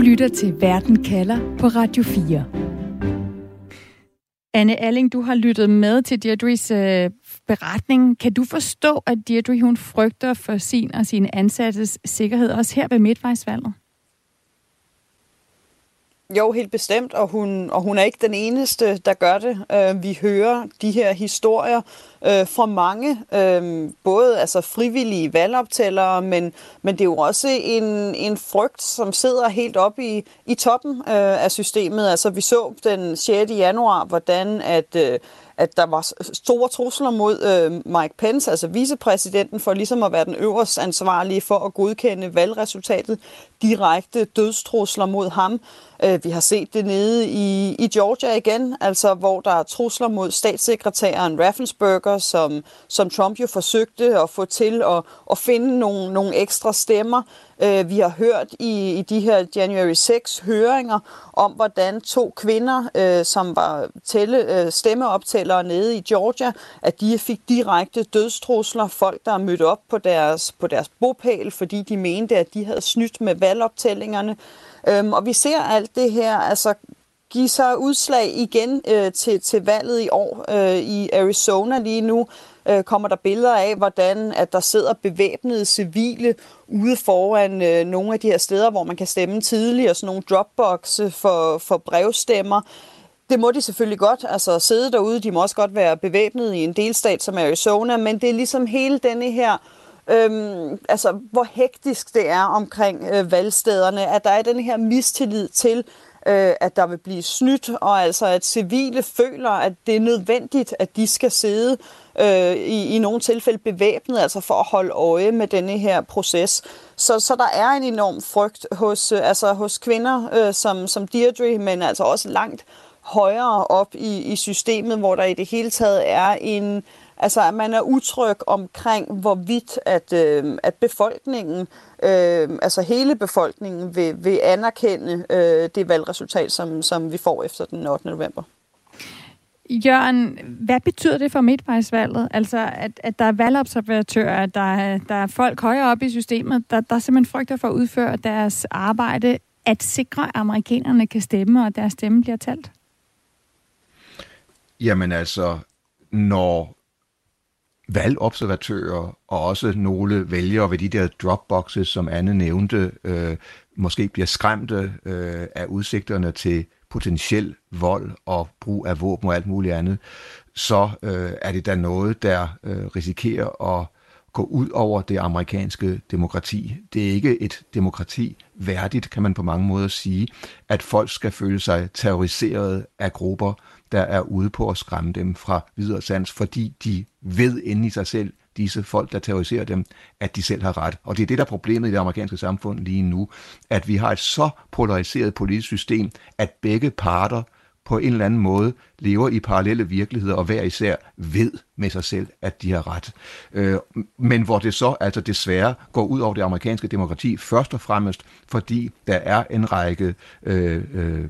Speaker 6: Du lytter til Verden kalder på Radio 4. Anne Alling, du har lyttet med til Deirdres øh, beretning. Kan du forstå, at Deirdre hun frygter for sin og sine ansattes sikkerhed, også her ved midtvejsvalget?
Speaker 7: Jo, helt bestemt, og hun, og hun er ikke den eneste, der gør det. Øh, vi hører de her historier øh, fra mange, øh, både altså frivillige valgoptællere, men, men det er jo også en, en frygt, som sidder helt oppe i, i toppen øh, af systemet. Altså vi så den 6. januar, hvordan at, øh, at der var store trusler mod øh, Mike Pence, altså vicepræsidenten, for ligesom at være den øverste ansvarlige for at godkende valgresultatet. Direkte dødstrusler mod ham. Øh, vi har set det nede i, i Georgia igen, altså hvor der er trusler mod statssekretæren Raffensperger, som, som Trump jo forsøgte at få til at, at finde nogle, nogle ekstra stemmer. Øh, vi har hørt i, i de her January 6 høringer om, hvordan to kvinder, øh, som var tælle, øh, stemmeoptællere nede i Georgia, at de fik direkte dødstrusler. Folk, der er mødt op på deres, på deres bopæl, fordi de mente, at de havde snydt med valgoptællingerne. Øhm, og vi ser alt det her altså give sig udslag igen øh, til, til valget i år øh, i Arizona lige nu øh, kommer der billeder af, hvordan at der sidder bevæbnede civile ude foran øh, nogle af de her steder, hvor man kan stemme tidligt, og sådan nogle dropboxe for, for brevstemmer. Det må de selvfølgelig godt, altså sidde derude, de må også godt være bevæbnet i en delstat som Arizona, men det er ligesom hele denne her øhm, altså hvor hektisk det er omkring øh, valgstederne, at der er den her mistillid til, øh, at der vil blive snydt, og altså at civile føler, at det er nødvendigt, at de skal sidde øh, i, i nogle tilfælde bevæbnet, altså for at holde øje med denne her proces. Så, så der er en enorm frygt hos, øh, altså hos kvinder øh, som, som Deirdre, men altså også langt højere op i, i systemet, hvor der i det hele taget er en, altså at man er utryg omkring, hvorvidt at, øh, at befolkningen, øh, altså hele befolkningen, vil, vil anerkende øh, det valgresultat, som, som vi får efter den 8. november.
Speaker 6: Jørgen, hvad betyder det for midtvejsvalget? Altså, at, at der er valgobservatører, der er, der er folk højere op i systemet, der, der simpelthen frygter for at udføre deres arbejde, at sikre, at amerikanerne kan stemme, og at deres stemme bliver talt?
Speaker 8: Jamen altså, når valgobservatører og også nogle vælgere ved de der dropboxes, som Anne nævnte, øh, måske bliver skræmte øh, af udsigterne til potentiel vold og brug af våben og alt muligt andet, så øh, er det da noget, der øh, risikerer at gå ud over det amerikanske demokrati. Det er ikke et demokrati værdigt, kan man på mange måder sige, at folk skal føle sig terroriseret af grupper, der er ude på at skræmme dem fra videre sans, fordi de ved inde i sig selv, disse folk, der terroriserer dem, at de selv har ret. Og det er det, der er problemet i det amerikanske samfund lige nu, at vi har et så polariseret politisk system, at begge parter på en eller anden måde lever i parallelle virkeligheder, og hver især ved med sig selv, at de har ret. Øh, men hvor det så altså desværre går ud over det amerikanske demokrati, først og fremmest fordi der er en række øh, øh,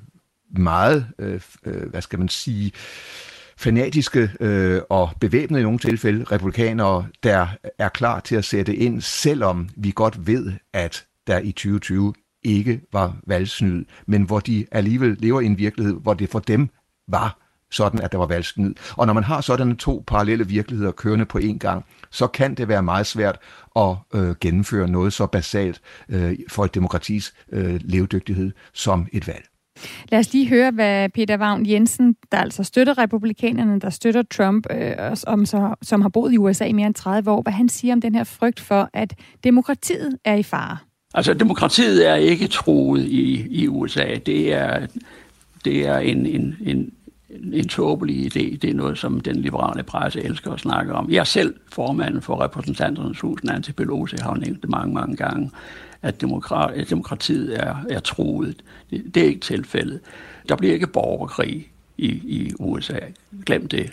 Speaker 8: meget, øh, øh, hvad skal man sige, fanatiske øh, og bevæbnede i nogle tilfælde republikanere, der er klar til at sætte ind, selvom vi godt ved, at der i 2020 ikke var valgsnyd, men hvor de alligevel lever i en virkelighed, hvor det for dem var sådan, at der var valgsnyd. Og når man har sådan to parallelle virkeligheder kørende på én gang, så kan det være meget svært at øh, gennemføre noget så basalt øh, for et demokratis øh, levedygtighed som et valg.
Speaker 6: Lad os lige høre, hvad Peter Vagn Jensen, der altså støtter republikanerne, der støtter Trump, øh, om så, som har boet i USA i mere end 30 år, hvad han siger om den her frygt for, at demokratiet er i fare.
Speaker 9: Altså, demokratiet er ikke troet i, i USA. Det er, det er en, en, en, en tåbelig idé. Det er noget, som den liberale presse elsker at snakke om. Jeg selv formanden for repræsentanternes hus, Nancy Pelosi, har nævnt det mange, mange gange. at, demokrat, at demokratiet er, er troet. Det, det er ikke tilfældet. Der bliver ikke borgerkrig i, i USA. Glem det.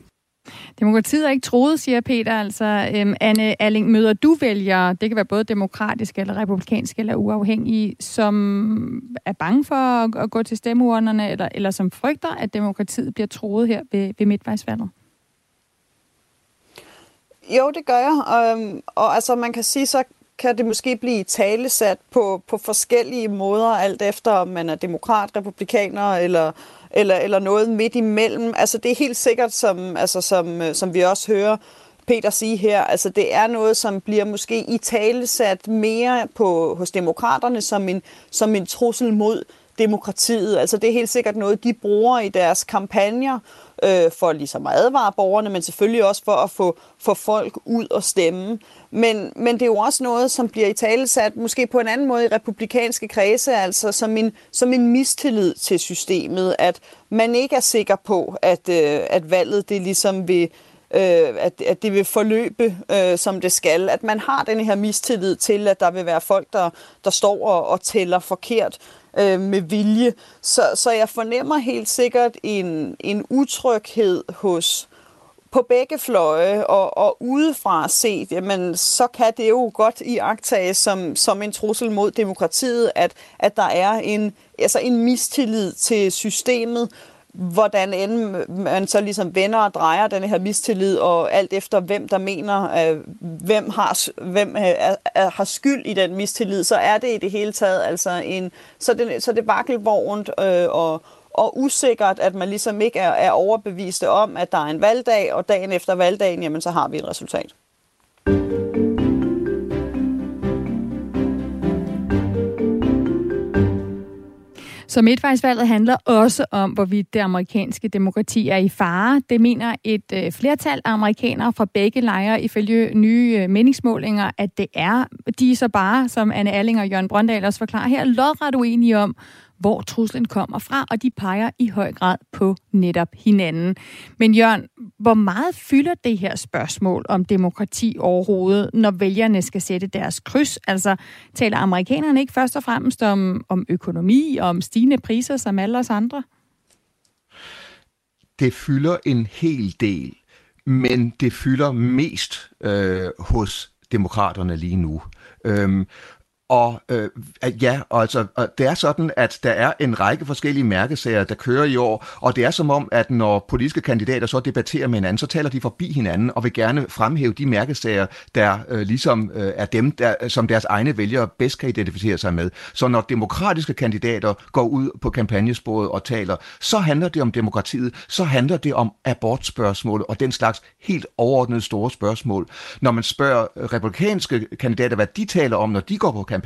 Speaker 6: Demokratiet er ikke troet, siger Peter. Altså, øhm, Anne Alling, møder du vælgere, det kan være både demokratiske eller republikanske eller uafhængige, som er bange for at, at gå til stemmeurnerne, eller, eller som frygter, at demokratiet bliver troet her ved, ved midtvejsvalget?
Speaker 7: Jo, det gør jeg. Og, og altså, man kan sige, så kan det måske blive talesat på, på forskellige måder, alt efter om man er demokrat, republikaner eller eller, eller noget midt imellem. Altså det er helt sikkert, som, altså, som, øh, som vi også hører Peter sige her, altså det er noget, som bliver måske i tale sat mere på, hos demokraterne som en, som en trussel mod demokratiet. Altså det er helt sikkert noget, de bruger i deres kampagner øh, for ligesom at advare borgerne, men selvfølgelig også for at få, få folk ud og stemme. Men, men det er jo også noget, som bliver i tale sat måske på en anden måde i republikanske kredse, altså som en, som en mistillid til systemet, at man ikke er sikker på, at, øh, at valget det ligesom vil, øh, at, at det vil forløbe, øh, som det skal. At man har den her mistillid til, at der vil være folk, der, der står og, og tæller forkert øh, med vilje. Så, så jeg fornemmer helt sikkert en, en utryghed hos på begge fløje, og, og udefra set, jamen, så kan det jo godt i som, som en trussel mod demokratiet, at, at der er en, altså en mistillid til systemet, hvordan end man så ligesom vender og drejer den her mistillid, og alt efter hvem der mener, øh, hvem, har, hvem øh, er, er, har skyld i den mistillid, så er det i det hele taget altså en, så det, så det vakkelvognt øh, og, og usikkert, at man ligesom ikke er, er overbevist om, at der er en valgdag, og dagen efter valgdagen, jamen så har vi et resultat.
Speaker 6: Så midtvejsvalget handler også om, hvorvidt det amerikanske demokrati er i fare. Det mener et øh, flertal af amerikanere fra begge lejre ifølge nye øh, meningsmålinger, at det er. De er så bare, som Anne Alling og Jørgen Brøndal også forklarer her, lodret uenige om, hvor truslen kommer fra, og de peger i høj grad på netop hinanden. Men Jørgen, hvor meget fylder det her spørgsmål om demokrati overhovedet, når vælgerne skal sætte deres kryds? Altså, taler amerikanerne ikke først og fremmest om, om økonomi og om stigende priser som alle os andre?
Speaker 8: Det fylder en hel del, men det fylder mest øh, hos demokraterne lige nu. Øhm, og øh, ja, altså, det er sådan, at der er en række forskellige mærkesager, der kører i år, og det er som om, at når politiske kandidater så debatterer med hinanden, så taler de forbi hinanden og vil gerne fremhæve de mærkesager, der øh, ligesom øh, er dem, der, som deres egne vælgere bedst kan identificere sig med. Så når demokratiske kandidater går ud på kampagnesporet og taler, så handler det om demokratiet, så handler det om abortspørgsmål og den slags helt overordnede store spørgsmål. Når man spørger øh, republikanske kandidater, hvad de taler om, når de går på kampagnesporet,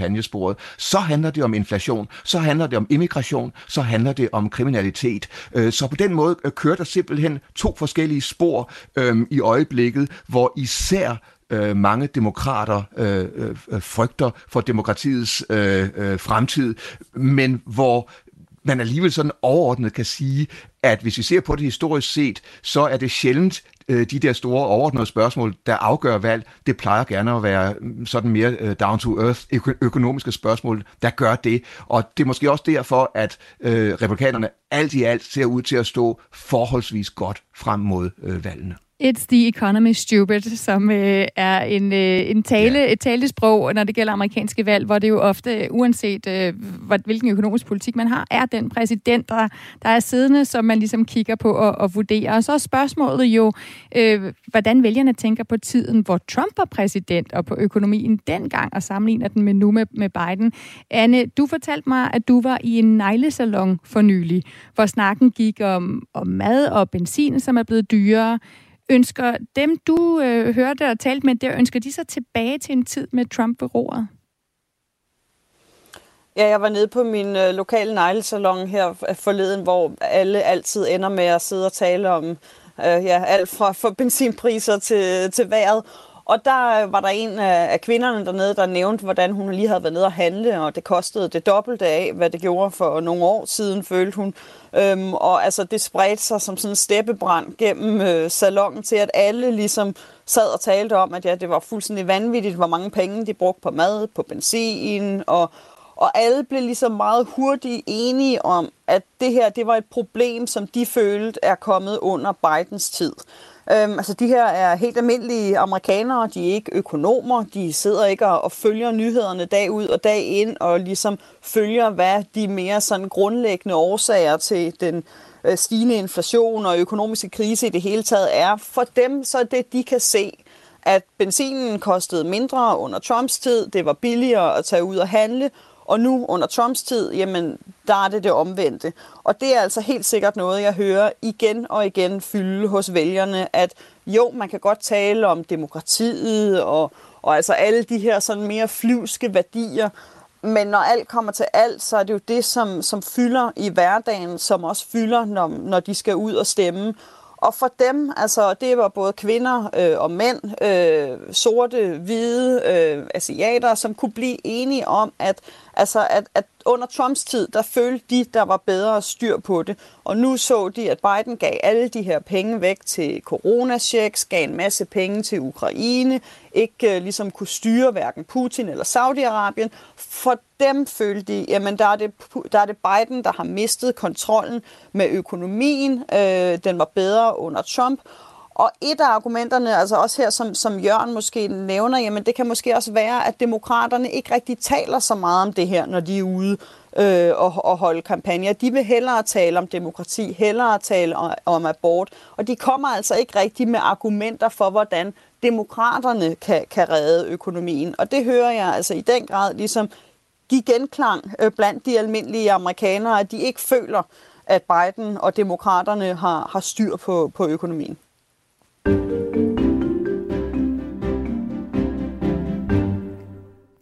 Speaker 8: så handler det om inflation, så handler det om immigration, så handler det om kriminalitet. Øh, så på den måde øh, kører der simpelthen to forskellige spor øh, i øjeblikket, hvor især øh, mange demokrater øh, øh, øh, frygter for demokratiets øh, øh, fremtid, men hvor man alligevel sådan overordnet kan sige, at hvis vi ser på det historisk set, så er det sjældent øh, de der store overordnede spørgsmål, der afgør valg. Det plejer gerne at være mm, sådan mere øh, down-to-earth økonomiske spørgsmål, der gør det. Og det er måske også derfor, at øh, republikanerne alt i alt ser ud til at stå forholdsvis godt frem mod øh, valgene.
Speaker 6: It's the economy stupid, som øh, er en, øh, en tale, yeah. et talesprog, når det gælder amerikanske valg, hvor det jo ofte, uanset øh, hvilken økonomisk politik man har, er den præsident, der, der er siddende, som man ligesom kigger på og, og vurderer. Og så er spørgsmålet jo, øh, hvordan vælgerne tænker på tiden, hvor Trump var præsident, og på økonomien dengang, og sammenligner den med nu med, med Biden. Anne, du fortalte mig, at du var i en neglesalon for nylig, hvor snakken gik om, om mad og benzin, som er blevet dyrere. Ønsker dem, du øh, hørte og talte med der, ønsker de så tilbage til en tid med Trump ved roret?
Speaker 7: Ja, jeg var nede på min øh, lokale neglesalon her øh, forleden, hvor alle altid ender med at sidde og tale om øh, ja, alt fra for benzinpriser til, til vejret. Og der øh, var der en af kvinderne dernede, der nævnte, hvordan hun lige havde været nede og handle, og det kostede det dobbelte af, hvad det gjorde for nogle år siden, følte hun. Øhm, og altså, det spredte sig som sådan en steppebrand gennem øh, salongen til, at alle ligesom sad og talte om, at ja, det var fuldstændig vanvittigt, hvor mange penge de brugte på mad, på benzin, og, og alle blev ligesom meget hurtigt enige om, at det her det var et problem, som de følte er kommet under Bidens tid. Øhm, altså de her er helt almindelige amerikanere, de er ikke økonomer, de sidder ikke og, og følger nyhederne dag ud og dag ind og ligesom følger, hvad de mere sådan grundlæggende årsager til den øh, stigende inflation og økonomiske krise i det hele taget er. For dem så er det, de kan se, at benzinen kostede mindre under Trumps tid, det var billigere at tage ud og handle, og nu under Trumps tid, jamen, der er det det omvendte. Og det er altså helt sikkert noget, jeg hører igen og igen fylde hos vælgerne, at jo, man kan godt tale om demokratiet og, og altså alle de her sådan mere flyvske værdier, men når alt kommer til alt, så er det jo det, som, som fylder i hverdagen, som også fylder, når, når de skal ud og stemme. Og for dem, altså det var både kvinder øh, og mænd, øh, sorte, hvide, øh, asiater, som kunne blive enige om, at, altså, at, at under Trumps tid, der følte de, der var bedre styr på det. Og nu så de, at Biden gav alle de her penge væk til coronachecks, gav en masse penge til Ukraine, ikke uh, ligesom kunne styre hverken Putin eller Saudi-Arabien. For dem følte de, jamen der er, det, der er det Biden, der har mistet kontrollen med økonomien. Uh, den var bedre under Trump. Og et af argumenterne, altså også her, som, som Jørgen måske nævner, jamen det kan måske også være, at demokraterne ikke rigtig taler så meget om det her, når de er ude øh, og, og holde kampagner. De vil hellere tale om demokrati, hellere tale om, om abort, og de kommer altså ikke rigtig med argumenter for, hvordan demokraterne kan, kan redde økonomien. Og det hører jeg altså i den grad ligesom give genklang øh, blandt de almindelige amerikanere, at de ikke føler, at Biden og demokraterne har, har styr på, på økonomien.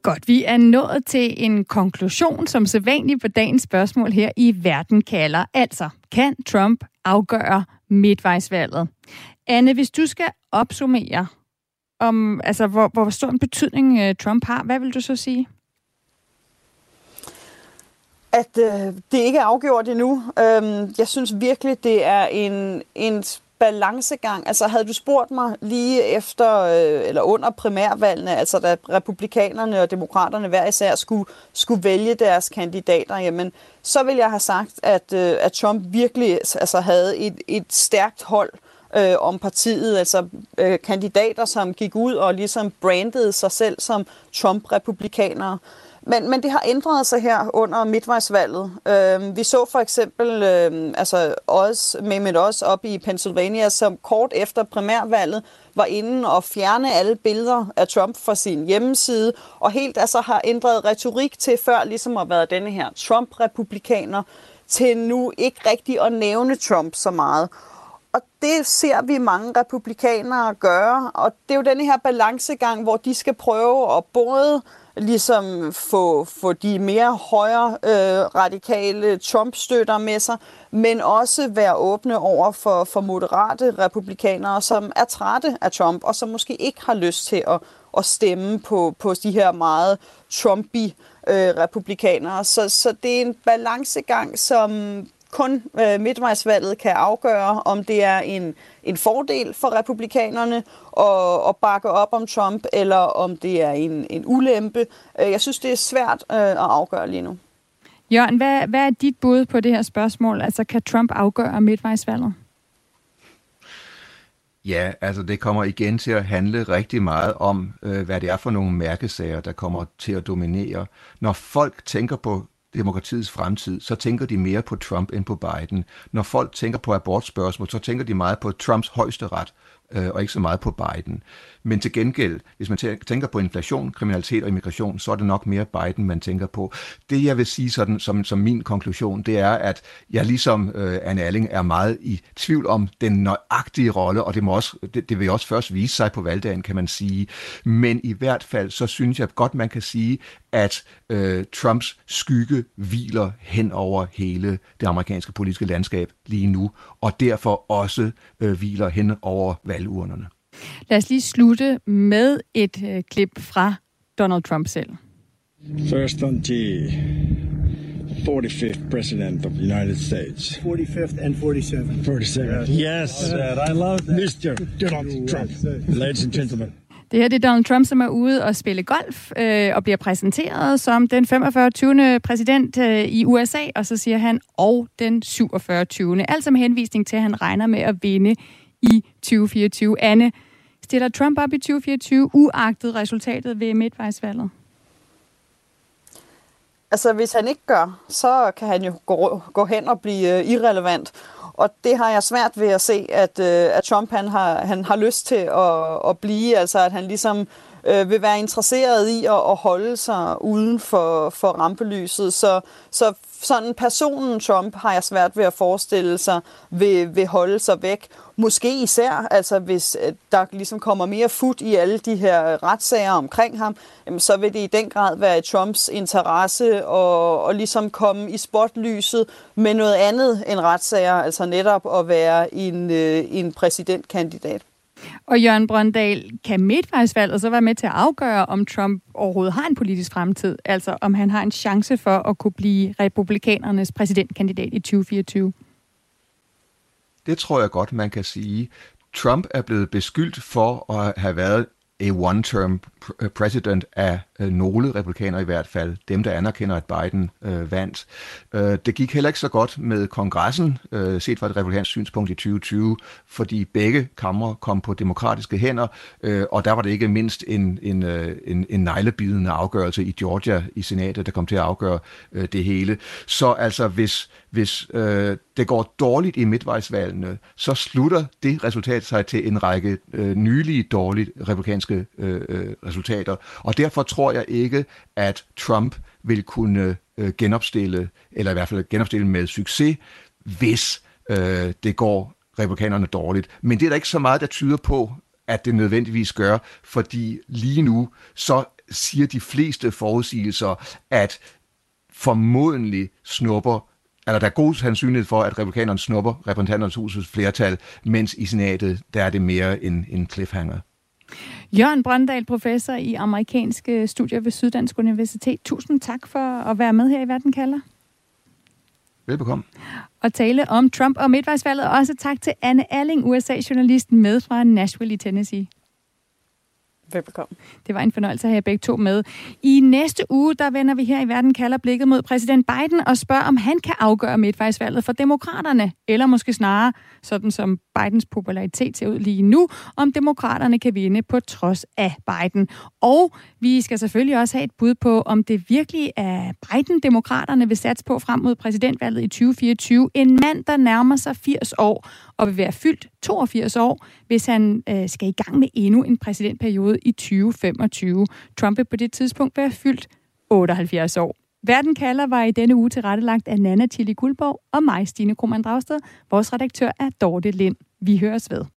Speaker 6: Godt, vi er nået til en konklusion, som sædvanligt på dagens spørgsmål her i Verden kalder. Altså, kan Trump afgøre midtvejsvalget? Anne, hvis du skal opsummere, om, altså, hvor, hvor stor en betydning øh, Trump har, hvad vil du så sige?
Speaker 7: At øh, det ikke er afgjort endnu. Øhm, jeg synes virkelig, det er en, en balancegang. Altså havde du spurgt mig lige efter øh, eller under primærvalgene, altså da republikanerne og demokraterne hver især skulle, skulle vælge deres kandidater, jamen så vil jeg have sagt, at, øh, at Trump virkelig altså, havde et, et stærkt hold øh, om partiet, altså øh, kandidater, som gik ud og ligesom brandede sig selv som Trump-republikanere. Men, men det har ændret sig her under midtvejsvalget. Øh, vi så for eksempel øh, altså Oz, Mehmet Oz op i Pennsylvania, som kort efter primærvalget var inde og fjerne alle billeder af Trump fra sin hjemmeside, og helt altså har ændret retorik til før ligesom at være denne her Trump-republikaner, til nu ikke rigtig at nævne Trump så meget. Og det ser vi mange republikanere gøre, og det er jo denne her balancegang, hvor de skal prøve at både ligesom få, få de mere højre øh, radikale Trump-støtter med sig, men også være åbne over for, for moderate republikanere, som er trætte af Trump, og som måske ikke har lyst til at, at stemme på, på de her meget Trumpy øh, republikanere. Så, så det er en balancegang, som kun øh, midtvejsvalget kan afgøre, om det er en, en fordel for republikanerne at, at bakke op om Trump, eller om det er en, en ulempe. Øh, jeg synes, det er svært øh, at afgøre lige nu.
Speaker 6: Jørgen, hvad, hvad er dit bud på det her spørgsmål? Altså, kan Trump afgøre midtvejsvalget?
Speaker 8: Ja, altså det kommer igen til at handle rigtig meget om, øh, hvad det er for nogle mærkesager, der kommer til at dominere. Når folk tænker på demokratiets fremtid, så tænker de mere på Trump end på Biden. Når folk tænker på abortspørgsmål, så tænker de meget på Trumps højeste ret, øh, og ikke så meget på Biden. Men til gengæld, hvis man tænker på inflation, kriminalitet og immigration, så er det nok mere Biden, man tænker på. Det, jeg vil sige sådan, som, som min konklusion, det er, at jeg ligesom øh, Anne Alling er meget i tvivl om den nøjagtige rolle, og det, må også, det, det vil også først vise sig på valgdagen, kan man sige. Men i hvert fald, så synes jeg godt, man kan sige, at øh, Trumps skygge hviler hen over hele det amerikanske politiske landskab lige nu, og derfor også øh, hviler hen over valgurnerne.
Speaker 6: Lad os lige slutte med et øh, klip fra Donald Trump selv.
Speaker 11: First on G. 45th President of the United States.
Speaker 12: 45th and 47.
Speaker 11: 47. Yes, yes I love that. Mr. Donald Trump. Ladies and gentlemen.
Speaker 6: Det her det er Donald Trump, som er ude og spille golf øh, og bliver præsenteret som den 45. 20. præsident øh, i USA, og så siger han, og den 47. 20. Altså med henvisning til, at han regner med at vinde i 2024. Anne, stiller Trump op i 2024, uagtet resultatet ved midtvejsvalget?
Speaker 7: Altså, hvis han ikke gør, så kan han jo gå, gå hen og blive øh, irrelevant. Og det har jeg svært ved at se, at, øh, at Trump han har, han har lyst til at, at blive. Altså, at han ligesom øh, vil være interesseret i at, at holde sig uden for, for rampelyset. Så, så sådan personen Trump har jeg svært ved at forestille sig vil, vil holde sig væk. Måske især, altså hvis øh, der ligesom kommer mere fut i alle de her retssager omkring ham, jamen, så vil det i den grad være i Trumps interesse at, at ligesom komme i spotlyset med noget andet end retssager, altså netop at være en, øh, en præsidentkandidat.
Speaker 6: Og Jørgen Brøndal, kan midtvejsvalget så være med til at afgøre, om Trump overhovedet har en politisk fremtid? Altså om han har en chance for at kunne blive republikanernes præsidentkandidat i 2024?
Speaker 8: Det tror jeg godt, man kan sige. Trump er blevet beskyldt for at have været a one-term Øh, president af øh, nogle republikanere i hvert fald, dem der anerkender, at Biden øh, vandt. Øh, det gik heller ikke så godt med kongressen, øh, set fra et republikansk synspunkt i 2020, fordi begge kamre kom på demokratiske hænder, øh, og der var det ikke mindst en, en, øh, en, en neglebidende afgørelse i Georgia i senatet, der kom til at afgøre øh, det hele. Så altså, hvis, hvis øh, det går dårligt i midtvejsvalgene, så slutter det resultat sig til en række øh, nylige dårligt republikanske øh, øh resultater. Og derfor tror jeg ikke, at Trump vil kunne øh, genopstille, eller i hvert fald genopstille med succes, hvis øh, det går republikanerne dårligt. Men det er der ikke så meget, der tyder på, at det nødvendigvis gør, fordi lige nu, så siger de fleste forudsigelser, at formodentlig snupper eller der er god sandsynlighed for, at republikanerne snupper repræsentanternes husets flertal, mens i senatet, der er det mere en, en cliffhanger.
Speaker 6: Jørgen Brøndal, professor i amerikanske studier ved Syddansk Universitet. Tusind tak for at være med her i Verden kalder.
Speaker 8: Velbekomme.
Speaker 6: Og tale om Trump og midtvejsvalget. Også tak til Anne Alling, USA-journalisten med fra Nashville i Tennessee.
Speaker 7: Velbekomme.
Speaker 6: Det var en fornøjelse at have begge to med. I næste uge, der vender vi her i Verden kalder blikket mod præsident Biden og spørger, om han kan afgøre midtvejsvalget for demokraterne, eller måske snarere, sådan som Bidens popularitet ser ud lige nu, om demokraterne kan vinde på trods af Biden. Og vi skal selvfølgelig også have et bud på, om det virkelig er Biden-demokraterne vil satse på frem mod præsidentvalget i 2024. En mand, der nærmer sig 80 år og vil være fyldt 82 år, hvis han øh, skal i gang med endnu en præsidentperiode i 2025. Trump vil på det tidspunkt være fyldt 78 år. Verden kalder var i denne uge tilrettelagt af Nana Tilly Guldborg og mig, Stine Krohmann Dragsted. Vores redaktør er Dorte Lind. Vi høres ved.